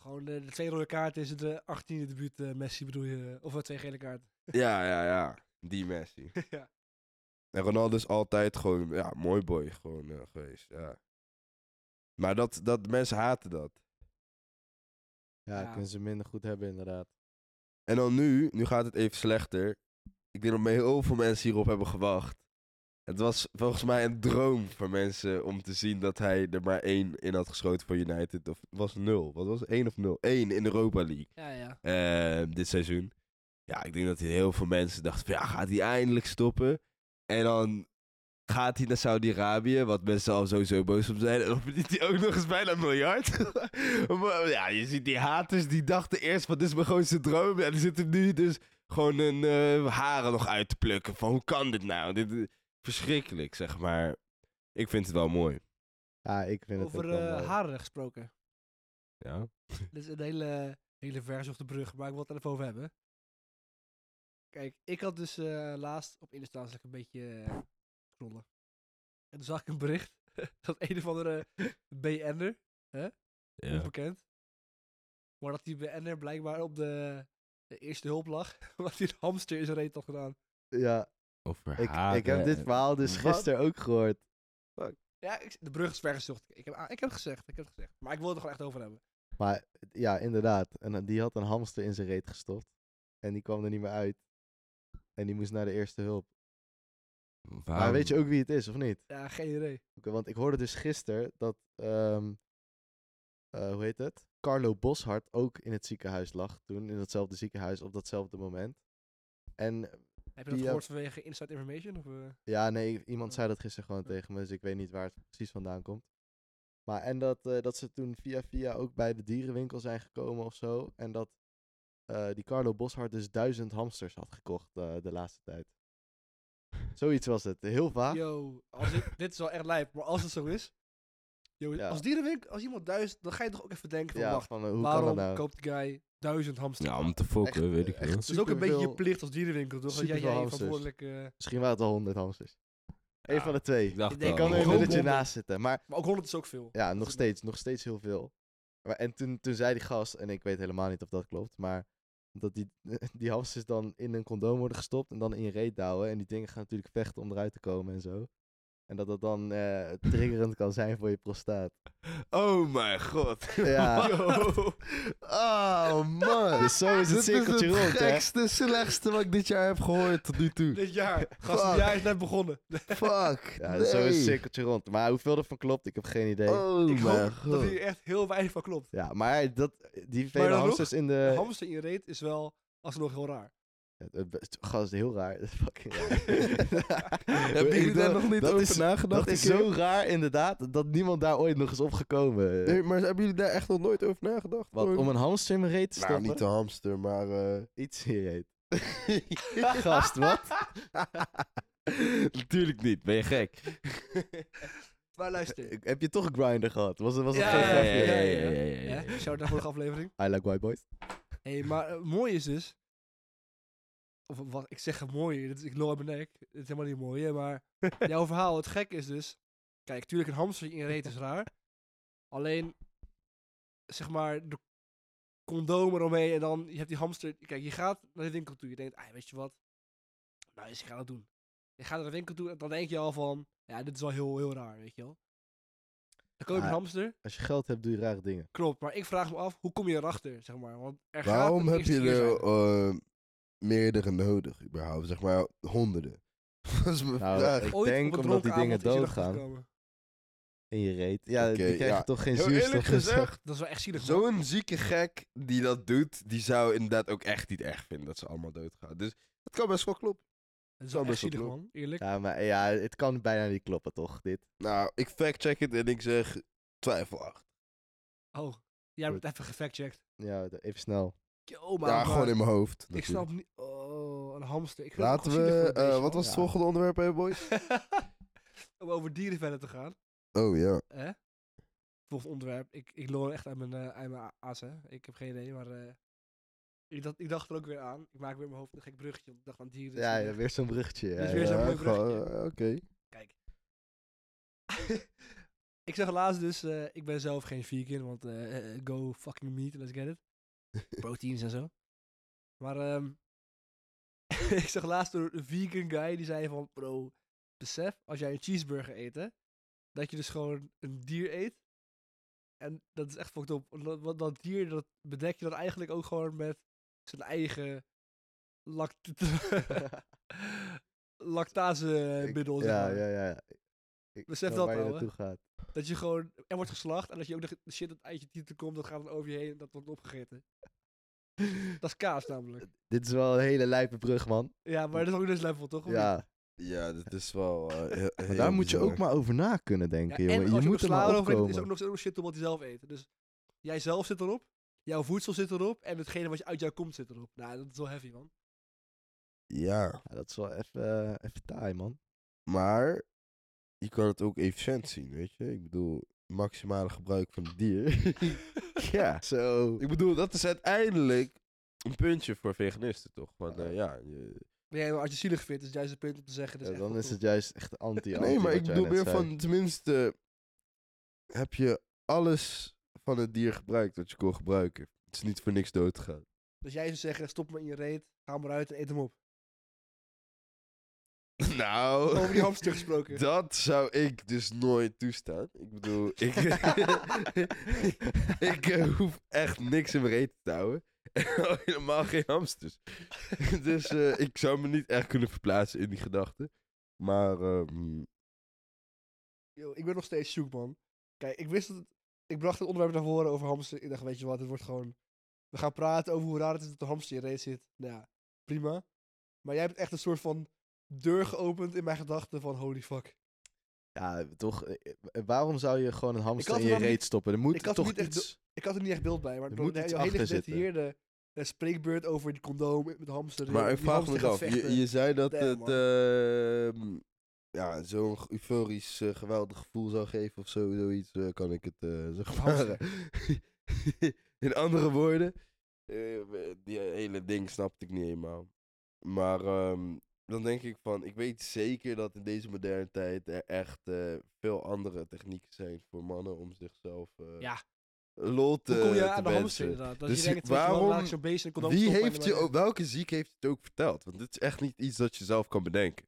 Gewoon de twee rode kaarten is het de 18e debuut Messi bedoel je, of eh, twee gele kaarten. Ja, ja, ja. Die Messi. ja. En Ronaldo is altijd gewoon, ja, mooi boy gewoon eh, geweest, ja. Maar dat, dat, mensen haten dat. Ja, Ja. kunnen ze minder goed hebben inderdaad. En dan nu, nu gaat het even slechter. Ik denk dat me heel veel mensen hierop hebben gewacht. Het was volgens mij een droom voor mensen om te zien dat hij er maar één in had geschoten voor United. Of het was nul. Wat was het? Één of nul? Eén in de Europa League. Ja, ja. eh, dit seizoen. Ja, ik denk dat heel veel mensen dachten van, ja, gaat hij eindelijk stoppen? En dan gaat hij naar Saudi-Arabië, wat mensen al sowieso boos op zijn. En dan verdient hij ook nog eens bijna een miljard. maar ja, je ziet die haters, die dachten eerst van, dit is mijn grootste droom. En die zitten nu dus gewoon hun eh, haren nog uit te plukken. Van, hoe kan dit nou? Dit is verschrikkelijk, zeg maar. Ik vind het wel mooi. Ja, ik vind het Over ook wel eh, mooi. haren gesproken. Ja. Dit is een hele, hele vers op de brug, maar ik wil het er even over hebben. Kijk, ik had dus eh, laatst op Insta een beetje scrollen. En toen zag ik een bericht dat een of andere BN'er, ja. onbekend, maar dat die BN'er blijkbaar op de, de eerste hulp lag, omdat hij een hamster in zijn reet had gedaan. Ja, Over ik, ik heb dit verhaal dus Wat? gisteren ook gehoord. Ja, ik, de brug is vergezocht. Ik heb, ik heb het gezegd, ik heb het gezegd. Maar ik wil het er gewoon echt over hebben. Maar ja, inderdaad. En eh, die had een hamster in zijn reet gestopt. En die kwam er niet meer uit. En die moest naar de eerste hulp. Maar weet je ook wie het is, of niet? Ja, geen idee. Oké, want ik hoorde dus gisteren dat, ehm, eh, hoe heet het? Carlo Boshart ook in het ziekenhuis lag toen, in datzelfde ziekenhuis op datzelfde moment. En Heb je dat gehoord vanwege inside information? Of, eh? ja, nee, iemand zei dat gisteren gewoon tegen me, dus ik weet niet waar het precies vandaan komt. Maar en dat, eh, dat ze toen via via ook bij de dierenwinkel zijn gekomen of zo. En dat eh, die Carlo Boshart dus duizend hamsters had gekocht eh, de laatste tijd. Zoiets was het. Heel vaag. Yo, als dit, dit is wel echt lijp, maar als het zo is. Yo, Ja. Als dierenwinkel, als iemand duizend, dan ga je toch ook even denken van, Ja, wacht, van eh, hoe kan waarom dat nou? koopt die guy duizend hamsters? Ja, om te fokken, Echt, weet ik veel. echt Het is ook een beetje je plicht als dierenwinkel, toch? Dat jij, verantwoordelijk... eh, Misschien waren het al honderd hamsters. Eén Ja, van de twee. Ik dacht Ik Ik kan er een nulletje honderd. naast zitten. Maar maar ook 100 is ook veel. ja, nog steeds, nog steeds heel veel. Maar, en toen, toen zei die gast, en ik weet helemaal niet of dat klopt, maar dat die, die hamsters dan in een condoom worden gestopt en dan in je reet douwen. En die dingen gaan natuurlijk vechten om eruit te komen en zo. En dat dat dan eh, triggerend kan zijn voor je prostaat. Oh mijn god. Ja. Yo. Oh man. Dus zo is het Dit cirkeltje is het rond, hè? gekste, slechtste wat ik dit jaar heb gehoord tot nu toe. Dit jaar. Gast, Fuck. het jaar is net begonnen. Fuck. Ja, dus zo is het cirkeltje rond. Maar hoeveel ervan klopt, ik heb geen idee. Oh ik mijn hoop dat god. hier echt heel weinig van klopt. Ja, maar dat, die vele dan nog, hamsters in de... Hamster in je reet is wel alsnog heel raar. Het Gast, heel raar. Dat is fucking raar. Hebben jullie Ik daar nog niet over is, nagedacht? Dat is een keer? zo raar inderdaad, dat niemand daar ooit nog is opgekomen. Nee, maar hebben jullie daar echt nog nooit over nagedacht? Wat, om een hamster in mijn reet te Nou, stoppen? niet de hamster, maar... eh, Iets in je reet. Gast, wat? Natuurlijk niet, ben je gek? Maar luister. Heb je toch een grinder gehad? Was, het- was het Ja, geen ja, grapje? ja, ja, ja, ja, ja, ja. Hè? Shout naar vorige aflevering. I like white boys. Hé, maar het mooie is dus... Of wat, ik zeg het mooie, dit is, ik loop mijn nek. Het is helemaal niet mooi, hè, maar... jouw verhaal, het gek is dus... Kijk, tuurlijk een hamster in reet is raar. Alleen, zeg maar, de condoom eromheen en dan... Je hebt die hamster... Kijk, je gaat naar de winkel toe. Je denkt, ah, weet je wat? Nou, dus ik ga dat doen. Je gaat naar de winkel toe en dan denk je al van... Ja, dit is wel heel, heel raar, weet je wel. Dan koop je een hamster. Als je geld hebt, doe je rare dingen. Klopt, maar ik vraag me af, hoe kom je erachter, zeg maar? Want er Waarom heb je er eh, meerdere nodig, überhaupt? Zeg maar honderden. Dat is mijn Nou, vraag. ik Ooit denk omdat die dingen doodgaan. In je reet. Ja, die krijg je ja. toch geen Heel zuurstof. eerlijk gezegd, Dat is wel echt zielig. zo'n zieke gek die dat doet, die zou inderdaad ook echt niet erg vinden dat ze allemaal doodgaan. Dus het kan best wel kloppen. Dat is wel echt best wel zielig, man. Eerlijk. Ja, maar ja, het kan bijna niet kloppen, toch? Dit. Nou, ik factcheck het en ik zeg twijfelachtig. Oh, jij hebt het even gefactcheckt. Ja, even snel. Yo, Ja, maar gewoon in mijn hoofd. Ik natuurlijk. snap niet... Oh, een hamster. Ik Laten we... eh, wat man. was het Ja. volgende onderwerp, hè, boys? Om over dieren verder te gaan. Oh ja. Hè? Volgend onderwerp. Ik, ik loop echt uit mijn, eh uit mijn aas, hè. Ik heb geen idee, maar... eh, ik, dacht, ik dacht er ook weer aan. Ik maak weer in mijn hoofd een gek bruggetje. want Ik dacht aan dieren. Ja, is ja, weer zo'n bruggetje. Ja, is weer zo'n mooi bruggetje. eh, Oké. Kijk. ik zeg laatst dus, eh, ik ben zelf geen vegan, want eh, eh, go fucking meat, let's get it. Proteins en zo. Maar ehm ik zag laatst door een vegan guy die zei van, bro, besef als jij een cheeseburger eet, hè, dat je dus gewoon een dier eet. En dat is echt fucked up. want Dat, dier, dat bedek je dan eigenlijk ook gewoon met zijn eigen lact lactasemiddel, zeg Ja, maar. ja, ja. Ik Besef dat, naartoe gaat. Dat je gewoon, er wordt geslacht en dat je ook de, shit dat uit je titel komt, dat gaat dan over je heen en dat wordt opgegeten. Dat is kaas namelijk. Dit is wel een hele lijpe brug, man. Ja, maar dat is ook dus level toch? Ja, Ja, dit is wel eh, heel, maar heel daar moet je ook maar over na kunnen Ja, denken, en jongen. als Je je moet er maar over eet, is ook nog steeds ook shit op wat hij zelf eet. Dus jij zelf zit erop, jouw voedsel zit erop en hetgene wat je uit jou komt zit erop. Nou, dat is wel heavy, man. Ja, Ja, dat is wel even, eh, even taai, man. maar je kan het ook efficiënt zien, weet je. Ik bedoel, maximale gebruik van het dier. ja. Zo. Ik bedoel, dat is uiteindelijk een puntje voor veganisten, toch? Want eh, ja, je- Nee, maar als je zielig vindt, is het juist het punt om te zeggen. Dat Ja, dan is het juist echt anti Nee, maar ik bedoel meer zei. van, tenminste, heb je alles van het dier gebruikt wat je kon gebruiken. Het is niet voor niks dood gegaan. tof. Dus jij zou zeggen, stop maar in je reet, ga hem eruit en eet hem op. Nou, Over die hamster gesproken. dat zou ik dus nooit toestaan. Ik bedoel, ik, ik eh, hoef echt niks in mijn eten te houden. En al helemaal geen hamsters. dus eh, ik zou me niet echt kunnen verplaatsen in die gedachten. Maar ehm, Yo, ik ben nog steeds zoek, man. Kijk, ik wist dat... het- Ik bracht het onderwerp naar voren over hamster. Ik dacht, weet je wat, het wordt gewoon... We gaan praten over hoe raar het is dat de hamster in reet zit. Nou ja, prima. Maar jij hebt echt een soort van deur geopend in mijn gedachten van holy fuck. Ja, toch. eh, eh, Waarom zou je gewoon een hamster in je reet niet- stoppen? Er moet ik had er toch niet echt iets... Ik had er niet echt beeld bij, maar Er door moet de hele achter zitten. gedetailleerde eh, spreekbeurt over die condoom met de hamster. Maar ik vraag me af, je, je zei dat Damn, het ehm, ja, zo'n euforisch eh, geweldig gevoel zou geven of zo, zoiets, eh, kan ik het eh zeg maar. In andere woorden, eh, die hele ding snapte ik niet helemaal. Maar ehm, dan denk ik van, ik weet zeker dat in deze moderne tijd er echt eh, veel andere technieken zijn voor mannen om zichzelf eh, Ja, lol te, hoe kom je te aan de hamster wensen. inderdaad? Dat Dus je denkt, wel, waarom- in een condoom Wie heeft je, ook- welke ziek heeft het ook verteld? Want dit is echt niet iets dat je zelf kan bedenken.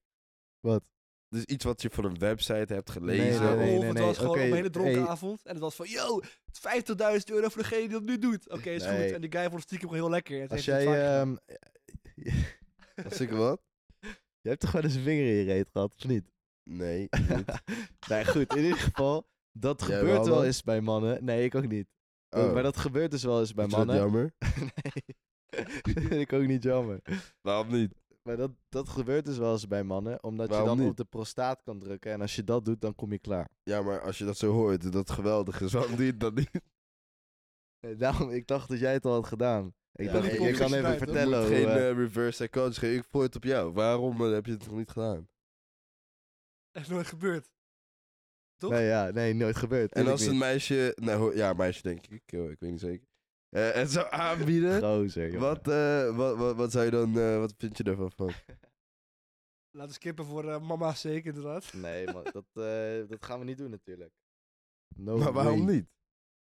Wat? Dus iets wat je van een website hebt Nee, gelezen. Ja, nee, nee, of nee, het nee, was gewoon oké, een hele dronken hey. avond. En het was van, yo, 50.000 euro voor degene die dat nu doet. Oké, is Nee. goed. En die guy vond het stiekem heel lekker. Het Als jij... ehm, Als ik wat? Je hebt toch wel eens een vinger in je reet gehad, of niet? Nee. nee, goed. In ieder geval, dat Jij gebeurt wel eens bij mannen. Nee, ik ook niet. Oh, Maar dat gebeurt dus wel eens bij is dat mannen. jammer? nee, ik ook niet jammer. Waarom niet? Maar dat, dat gebeurt dus wel eens bij mannen, omdat Waarom je dan niet? op de prostaat kan drukken. En als je dat doet, dan kom je klaar. Ja, maar als je dat zo hoort, dat het geweldig is, waarom doe je het dan niet? Nee, daarom, ik dacht dat jij het al had gedaan. Ik Ja, dacht, je kan even vertellen hoe... Geen eh, eh, reverse psychology, ik voer het op jou. Waarom eh, heb je het nog niet gedaan? Echt nooit gebeurd. toch? nee, ja, nee, nooit gebeurd. En als een niet. meisje, nou ja, meisje denk ik, eh, ik weet niet zeker. Eh, het zou aanbieden, Gozer, wat, eh, wat, wat, wat zou je dan, eh, wat vind je ervan van? Laten we skippen voor eh, mama's sake, inderdaad. Nee, man, dat, eh, dat gaan we niet doen natuurlijk. No maar waarom way. niet?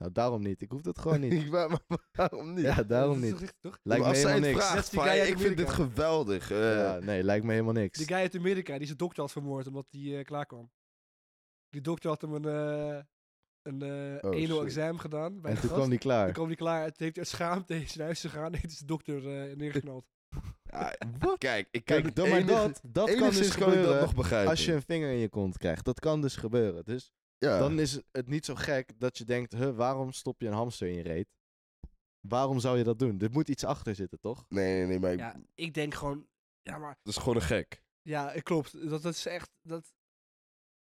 Nou, daarom niet. Ik hoef dat gewoon niet. Ik wa- maar waarom niet? ja, daarom is niet. toch richtig, toch? Lijkt Maar me als zij helemaal het niks. vraagt, die van, ik vind dit geweldig. eh, Ja, nee, lijkt me helemaal niks. Die guy uit Amerika die zijn dokter had vermoord omdat hij eh, klaar kwam. Die dokter had hem een, eh een eh Oh, gedaan. Bij en de toen gast. kwam die klaar. Toen kwam hij klaar. Toen heeft uit schaamte is naar huis gegaan. Heeft hij zijn dokter eh, neergeknald. ja, Kijk, ik Kijk, het dan maar dat, dat kan dus kan ik dat gebeuren nog begrijpen. als je een vinger in je kont krijgt. Dat kan dus gebeuren. Dus ja. dan is het niet zo gek dat je denkt, huh, waarom stop je een hamster in je reet? Waarom zou je dat doen? Er moet iets achter zitten, toch? Nee, nee, nee, maar ik- Ja, ik denk gewoon... Ja, maar... dat is gewoon een gek. Ja, het klopt. Dat, dat is echt... Dat,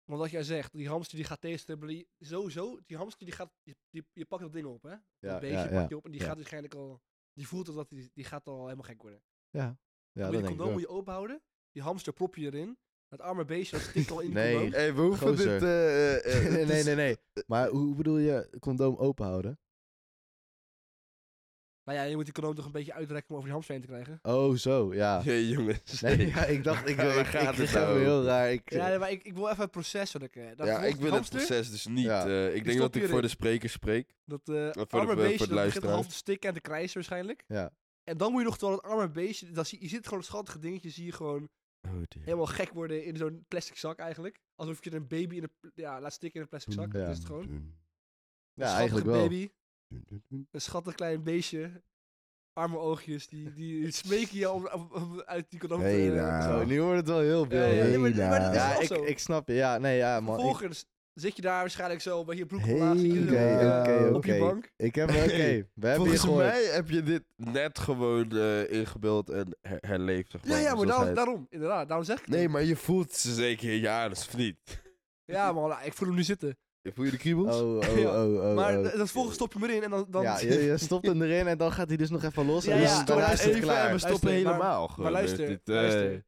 want wat jij zegt, die hamster die gaat tegenstribbelen. Sowieso, die hamster die gaat... Je, die, je pakt dat ding op, hè? Ja, dat beestje ja, pak je op. En die ja. gaat waarschijnlijk al... Die voelt dat die, die gaat al helemaal gek worden. Ja, ja de ik condoom moet je open houden. Die hamster prop je erin. Dat arme beestje dat stikt al in die Nee. condoom. We hoeven Gozer. dit... eh, eh, eh, nee, het nee, nee, nee. Maar hoe bedoel je condoom open houden? Nou ja, je moet die condoom toch een beetje uitrekken om over die hamster heen te krijgen. Oh, zo, ja. Jee, jongens. Nee, ja, ik dacht, ik, Waar ik, gaat ik, het ik nou heel raar. Ik, Ja, nee, maar ik, ik wil even het proces wat ik... eh, Dat ja, ik wil het hamster, proces dus niet. Ja. eh, ik denk stop dat ik je voor de spreker spreek. Dat eh voor de- arme voor de beestje, dat begint luisteraar. half te stikken en te krijsen waarschijnlijk. Ja. En dan moet je nog, terwijl het arme beestje, dat zie, je ziet gewoon een schattige dingetje, zie je gewoon Oh, dear. helemaal gek worden in zo'n plastic zak eigenlijk. Alsof je een baby in een, ja, laat stikken in een plastic zak. Dat is het gewoon. Een ja, eigenlijk wel. baby, een schattig klein beestje, arme oogjes, die, die smeken je om, om- om uit die condoom Hey, te... nou. Zo, nu wordt het wel heel Ja, beeldig. ja, nee, maar- Hey, maar dat is Ja, wel ik, zo. ik snap je. Ja, nee, ja, man. Ik, Vervolgens zit je daar waarschijnlijk zo bij je broek Hey, omlaag, je oké, eh, oké, op je oké. bank. ik heb, oké, we hebben hier Volgens mij heb je dit net gewoon eh, ingebeeld en her- herleefd. Zeg maar, Ja, ja, maar zoals daarom, hij- daarom, inderdaad, daarom zeg ik het. Nee, maar je voelt ze zeker in je anus, of niet? Ja man, ik voel hem nu zitten. Voel je de kriebels? Oh, oh, Ja, oh, oh. maar oh. dat volgens stop je hem erin en dan... dan Ja, je, je stopt hem erin en dan gaat hij dus nog even los. Ja, en ja, dan, is het even, klaar. we stoppen Luister, maar- helemaal gewoon. maar luister, dit, eh, luister.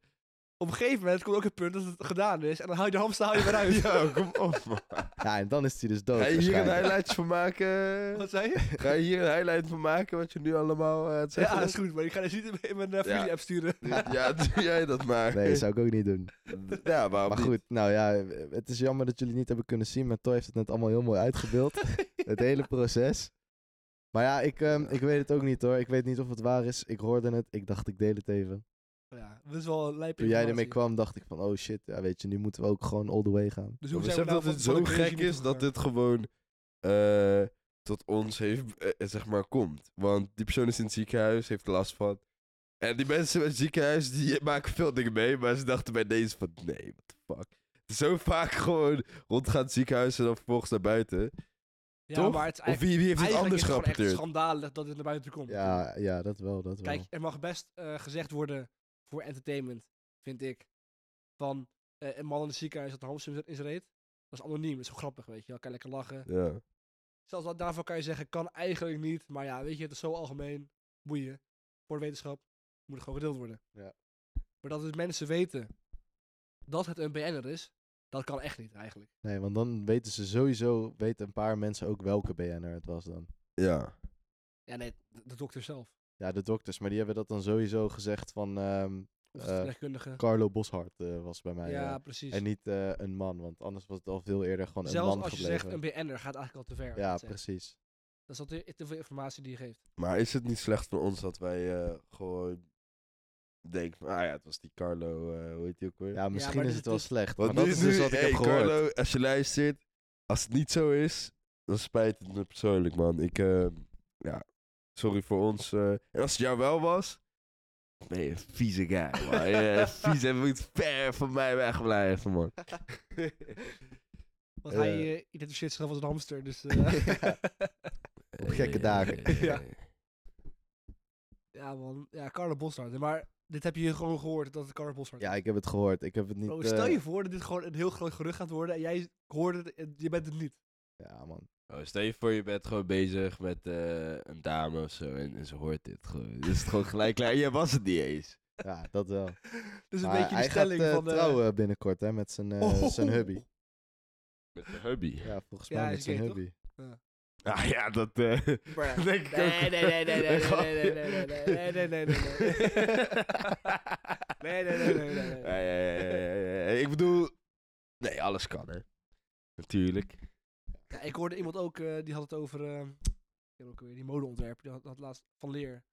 Op een gegeven moment komt ook het punt dat het gedaan is en dan hou je de hamster hou je weer uit. Ja, kom op man. Ja, en dan is hij dus dood. Ga je hier een highlightje van maken? Wat zei je? Ga je hier een highlight van maken wat je nu allemaal eh, het Ja, dat is goed, maar ik ga dus niet in- mijn uh, familie-app sturen. Ja, doe jij dat maar. Nee, zou ik ook niet doen. Ja, Maar niet? goed, nou ja, het is jammer dat jullie het niet hebben kunnen zien. Maar Toy heeft het net allemaal heel mooi uitgebeeld. het hele proces. Maar ja, ik, ehm, ik weet het ook niet hoor. Ik weet niet of het waar is. Ik hoorde het. Ik dacht, ik deel het even. Ja, dat is wel een lijpe Toen jij ermee kwam, dacht ik van, oh shit. Ja, weet je, nu moeten we ook gewoon all the way gaan. Dus hoe zijn we nou dat van- het zo gek is dat dit gewoon... eh, tot ons heeft, eh, zeg maar, komt. Want die persoon is in het ziekenhuis, heeft er last van. En die mensen in het ziekenhuis, die maken veel dingen mee, maar ze dachten bij deze van, nee, what the fuck. Zo vaak gewoon rondgaan het ziekenhuis en dan vervolgens naar buiten. Ja, Toch? maar het is Of wie, wie heeft het anders is het gewoon echt gerapporteerd? schandalig dat het naar buiten komt. Ja, ja, dat wel, dat wel. Kijk, er mag best eh, gezegd worden voor entertainment, vind ik, van eh, een man in het ziekenhuis dat een hamster in zijn reet. Dat is anoniem, dat is zo grappig, weet je wel. Kan lekker lachen. Ja. Zelfs dat daarvan kan je zeggen, kan eigenlijk niet. Maar ja, weet je, het is zo algemeen. Boeien. Voor de wetenschap moet het gewoon gedeeld worden. Ja. Maar dat dus mensen weten dat het een BN'er is, dat kan echt niet eigenlijk. Nee, want dan weten ze sowieso, weten een paar mensen ook welke BN'er het was dan. Ja. Ja, nee, de, de dokter zelf. Ja, de dokters, maar die hebben dat dan sowieso gezegd van ehm, Eh, verpleegkundige. Carlo Boshart eh, was bij mij. ja, eh, precies. en niet eh, een man, want anders was het al veel eerder gewoon Zelfs een man als je gebleven. zegt een BN'er, gaat eigenlijk al te ver. ja, precies. Dat is al te, te veel informatie die je geeft. Maar is het niet slecht van ons dat wij eh, gewoon denken van, ah ja, het was die Carlo, eh hoe heet die ook weer? Ja, misschien is het wel slecht. Want maar dat nu, is dus nu- wat ik hey, heb gehoord. Carlo, als je luistert, als het niet zo is, dan spijt het me persoonlijk, man. Ik, eh, ja, sorry voor ons. eh. en als het jou wel was, ben je een vieze guy, man. Je vies en moet ver van mij wegblijven, man. Want Eh. hij eh, identificeert zichzelf als een hamster, dus... eh. Op gekke dagen. Ja. ja, man. Ja, Carlo Boshart. Maar dit heb je gewoon gehoord, dat het Carlo Boshart Ja, ik heb het gehoord. Ik heb het niet... Bro, eh, stel je voor dat dit gewoon een heel groot gerucht gaat worden en jij hoort het en je bent het niet. Ja, man. Oh, stel je voor, je bent gewoon bezig met eh, een dame of zo en, en ze hoort dit gewoon. Is het gewoon gelijk klaar. Jij was het niet eens. Ja, dat wel. Dus een Maar beetje die hij stelling gaat eh, van... eh, trouwen binnenkort, hè, met zijn, eh, Oh. zijn hubby. Met de hubby. Ja, volgens Ja, mij met zijn gay, toch? hubby. Ah ja, dat... eh, bruh. denk ik nee, ook. nee, nee, nee, nee, nee, nee, nee, nee, nee, nee, nee, nee, nee, nee, nee, nee, nee, nee, nee. Ja, ja, ja, ja, ja, ja. Ik bedoel, nee, alles kan, hè. Natuurlijk. Ja, ik hoorde iemand ook, eh, die had het over, eh, ik heb ook weer die modeontwerper, die had, had laatst van leer.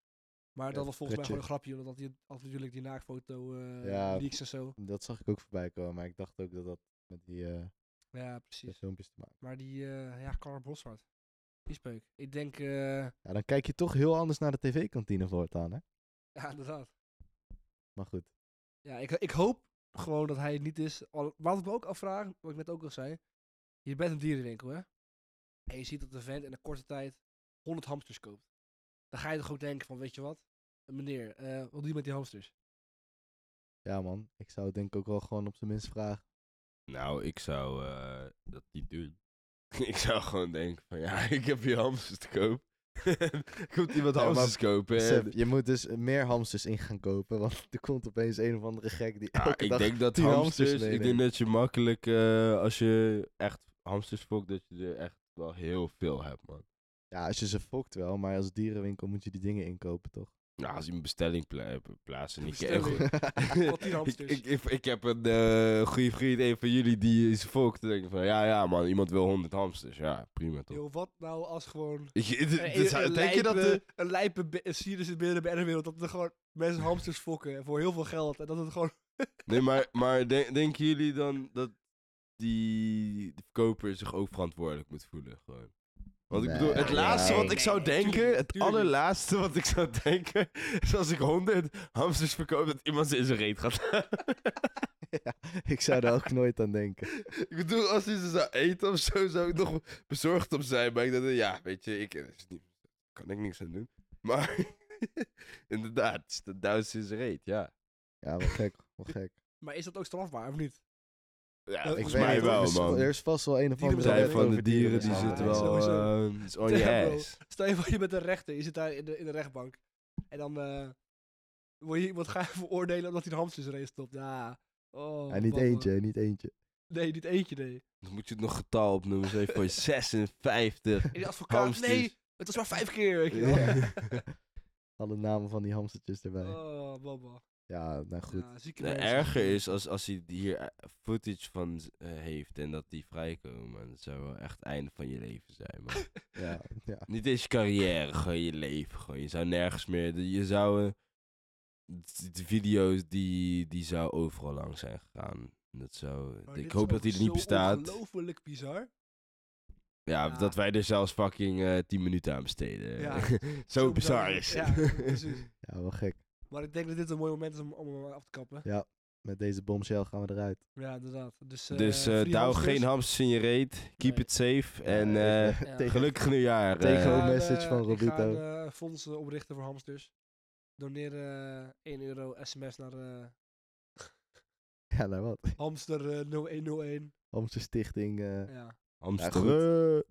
Maar Ja, dat was volgens mij gewoon een grapje, omdat hij had natuurlijk die naaktfoto eh Ja. leaks en zo. Dat zag ik ook voorbij komen, maar ik dacht ook dat dat met die, eh, Ja, precies. filmpjes te maken Maar die, ja, Carl Boshart. Die speuk. Ik denk, Ja, dan kijk je toch heel anders naar de tv-kantine voortaan, hè? ja, inderdaad. Maar goed. Ja, ik, ik hoop gewoon dat hij het niet is. Al, wat ik me ook afvraag, wat ik net ook al zei. Je bent een dierenwinkel, hè? En je ziet dat de vent in een korte tijd 100 hamsters koopt. Dan ga je toch ook denken van, weet je wat? Meneer, eh, wat doe je met die hamsters? Ja, man. Ik zou het denk ik ook wel gewoon op zijn minst vragen. Nou, ik zou eh, dat niet doen. ik zou gewoon denken van, ja, ik heb hier hamsters te koop. Komt iemand Ja, maar hamsters kopen? Je moet dus meer hamsters in gaan kopen, want er komt opeens een of andere gek die ja, elke ik dag... denk dat hamsters hamsters, ik denk dat je makkelijk, eh, als je echt hamsters fokt, dat je er echt wel heel veel hebt, man. Ja, als je ze fokt wel, maar als dierenwinkel moet je die dingen inkopen, toch? Nou, als je een bestelling pla plaatsen. Ik, ik, ik, ik, ik heb een eh goede vriend, een van jullie, die is fokt. Dan denk ik van, ja, ja, man, iemand wil 100 hamsters. Ja, prima toch. Yo, wat nou als gewoon... Ik, een- een denk je dat de... Een lijpe Sirius in binnen de BN'er-wereld, dat er gewoon mensen hamsters fokken voor heel veel geld. En dat het gewoon... Nee, maar, maar denk- denken jullie dan dat die de verkoper zich ook verantwoordelijk moet voelen? Gewoon? Want ik Nee. bedoel, het laatste Nee, wat ik nee, zou nee, denken, tuurlijk, het allerlaatste wat ik zou denken, is als ik 100 hamsters verkoop, dat iemand ze in zijn reet gaat. ja, ik zou daar ook nooit aan denken. ik bedoel, als hij ze zou eten of zo, zou ik nog bezorgd op zijn. Maar ik dacht, ja, weet je, ik, is niet, kan ik niks aan doen. Maar inderdaad, is de duizend in zijn reet, ja. Ja, wel gek, wel gek. Maar is dat ook strafbaar, of niet? Ja, Ik volgens weet mij wel, er is, man. Er is vast wel een of andere. Zij van de dieren, die zitten ja, wel sowieso. eh, it's on your ass. Stel je voor, je bent een rechter, je zit daar in de, in de rechtbank. En dan eh word je iemand gaan veroordelen omdat hij een hamster in zijn reet stopt. Ja, oh, Ja, niet eentje, niet eentje. Nee, niet eentje, nee. Dan moet je het nog getal opnoemen. Zeg voor je 56. En die advocaat, Hamsters. nee, het was maar vijf keer, weet je wel. Ja. Alle namen van die hamstertjes erbij. Oh, mama. Ja, nou goed. Ja, zieke mensen. erger is als, als hij hier eh, footage van eh, heeft en dat die vrijkomen. Dat zou wel echt het einde van je leven zijn, man. Ja, ja. Niet eens je carrière, gewoon je leven. Gewoon. Je zou nergens meer... Je zou... eh, de, de video's, die, die zou overal lang zijn gegaan. Dat zou... Maar ik hoop dat die er niet zo bestaat. ongelooflijk bizar. Ja, Ja. dat wij er zelfs fucking eh 10 minuten aan besteden. Ja, Zo bizar is Ja, het. precies. Ja, wel gek. Maar ik denk dat dit een mooi moment is om, om hem af te kappen. Met deze bombshell gaan we eruit. Ja, inderdaad. Dus, eh Dus eh free douw geen hamsters in je reet. Keep Nee. it safe. En Ja, eh, Ja. tegen- gelukkig nieuwjaar. tegen- eh. Een, message eh, van Ik ga Robito. een eh, fonds eh, oprichten voor hamsters. Doneer eh 1 euro sms naar eh, Ja, nou wat. hamster eh, 0101. Amsterdam Stichting. eh, Ja. Amsterdam.